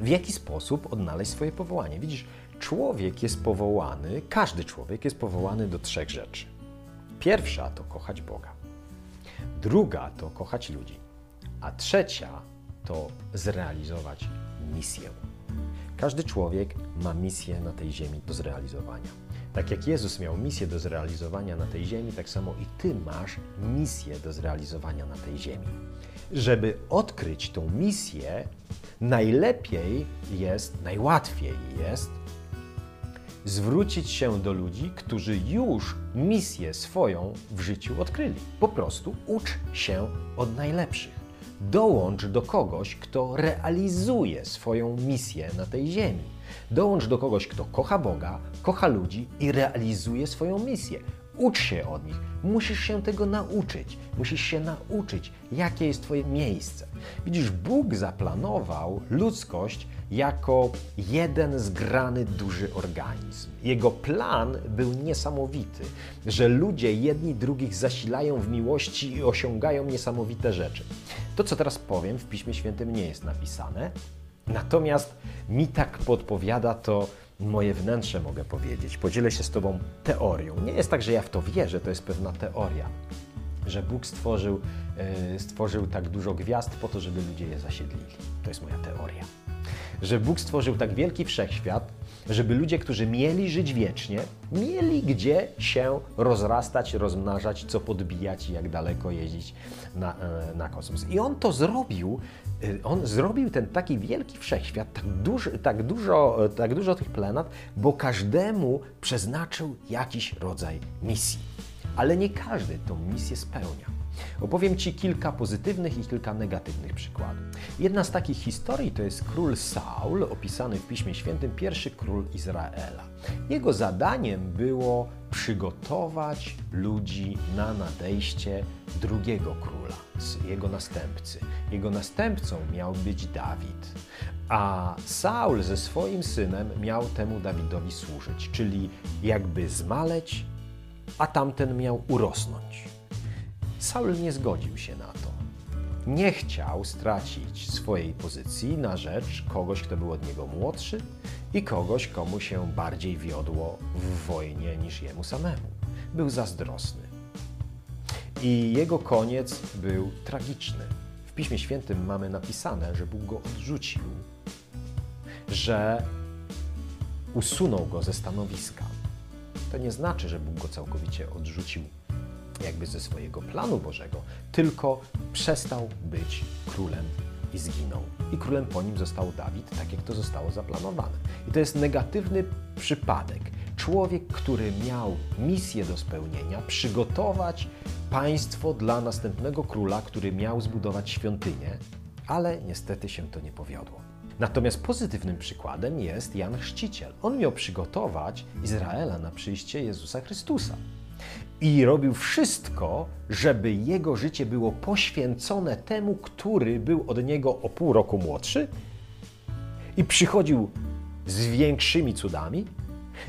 w jaki sposób odnaleźć swoje powołanie. Widzisz, człowiek jest powołany, każdy człowiek jest powołany do trzech rzeczy. Pierwsza to kochać Boga, druga to kochać ludzi, a trzecia to zrealizować misję. Każdy człowiek ma misję na tej ziemi do zrealizowania. Tak jak Jezus miał misję do zrealizowania na tej ziemi, tak samo i Ty masz misję do zrealizowania na tej ziemi. Żeby odkryć tą misję, najlepiej jest, najłatwiej jest zwrócić się do ludzi, którzy już misję swoją w życiu odkryli. Po prostu ucz się od najlepszych. Dołącz do kogoś, kto realizuje swoją misję na tej ziemi. Dołącz do kogoś, kto kocha Boga, kocha ludzi i realizuje swoją misję. Ucz się od nich. Musisz się tego nauczyć. Musisz się nauczyć, jakie jest Twoje miejsce. Widzisz, Bóg zaplanował ludzkość jako jeden zgrany duży organizm. Jego plan był niesamowity, że ludzie jedni drugich zasilają w miłości i osiągają niesamowite rzeczy. To, co teraz powiem, w Piśmie Świętym nie jest napisane, natomiast mi tak podpowiada to moje wnętrze, mogę powiedzieć. Podzielę się z Tobą teorią. Nie jest tak, że ja w to wierzę, to jest pewna teoria, że Bóg stworzył, yy, stworzył tak dużo gwiazd po to, żeby ludzie je zasiedlili. To jest moja teoria. Że Bóg stworzył tak wielki wszechświat, żeby ludzie, którzy mieli żyć wiecznie, mieli gdzie się rozrastać, rozmnażać, co podbijać i jak daleko jeździć na, e, na kosmos. I on to zrobił, e, on zrobił ten taki wielki wszechświat, tak, duży, tak, dużo, tak dużo tych planet, bo każdemu przeznaczył jakiś rodzaj misji. Ale nie każdy tą misję spełnia. Opowiem Ci kilka pozytywnych i kilka negatywnych przykładów. Jedna z takich historii to jest król Saul, opisany w Piśmie Świętym, pierwszy król Izraela. Jego zadaniem było przygotować ludzi na nadejście drugiego króla, jego następcy. Jego następcą miał być Dawid. A Saul ze swoim synem miał temu Dawidowi służyć, czyli jakby zmaleć, a tamten miał urosnąć. Saul nie zgodził się na to. Nie chciał stracić swojej pozycji na rzecz kogoś, kto był od niego młodszy i kogoś, komu się bardziej wiodło w wojnie niż jemu samemu. Był zazdrosny. I jego koniec był tragiczny. W Piśmie Świętym mamy napisane, że Bóg go odrzucił, że usunął go ze stanowiska. To nie znaczy, że Bóg go całkowicie odrzucił jakby ze swojego planu Bożego, tylko przestał być królem i zginął. I królem po nim został Dawid, tak jak to zostało zaplanowane. I to jest negatywny przypadek. Człowiek, który miał misję do spełnienia, przygotować państwo dla następnego króla, który miał zbudować świątynię, ale niestety się to nie powiodło. Natomiast pozytywnym przykładem jest Jan Chrzciciel. On miał przygotować Izraela na przyjście Jezusa Chrystusa i robił wszystko, żeby jego życie było poświęcone temu, który był od niego o pół roku młodszy i przychodził z większymi cudami,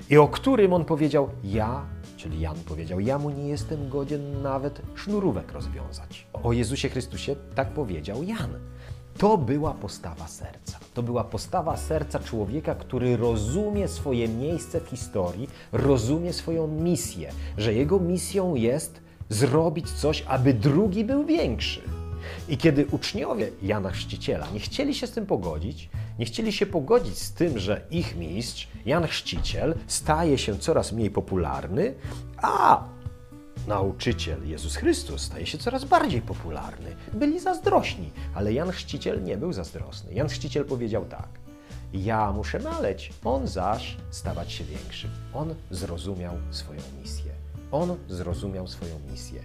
i o którym on powiedział: Ja, czyli Jan powiedział: Ja mu nie jestem godzien nawet sznurówek rozwiązać. O Jezusie Chrystusie tak powiedział Jan. To była postawa serca. To była postawa serca człowieka, który rozumie swoje miejsce w historii, rozumie swoją misję, że jego misją jest zrobić coś, aby drugi był większy. I kiedy uczniowie Jana Chrzciciela nie chcieli się z tym pogodzić, nie chcieli się pogodzić z tym, że ich mistrz, Jan Chrzciciel, staje się coraz mniej popularny, a nauczyciel Jezus Chrystus staje się coraz bardziej popularny. Byli zazdrośni, ale Jan Chrzciciel nie był zazdrosny. Jan Chrzciciel powiedział tak: Ja muszę maleć, on zaś stawać się większy. On zrozumiał swoją misję. On zrozumiał swoją misję.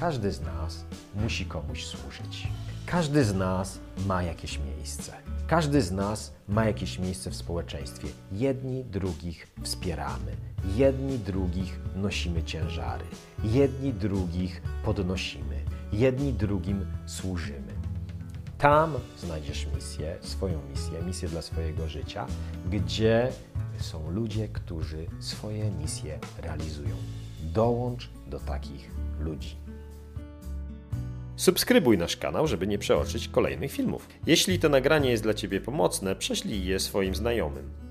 Każdy z nas musi komuś służyć. Każdy z nas ma jakieś miejsce. Każdy z nas ma jakieś miejsce w społeczeństwie. Jedni drugich wspieramy, jedni drugich nosimy ciężary, jedni drugich podnosimy, jedni drugim służymy. Tam znajdziesz misję, swoją misję, misję dla swojego życia, gdzie są ludzie, którzy swoje misje realizują. Dołącz do takich ludzi. Subskrybuj nasz kanał, żeby nie przeoczyć kolejnych filmów. Jeśli to nagranie jest dla Ciebie pomocne, prześlij je swoim znajomym.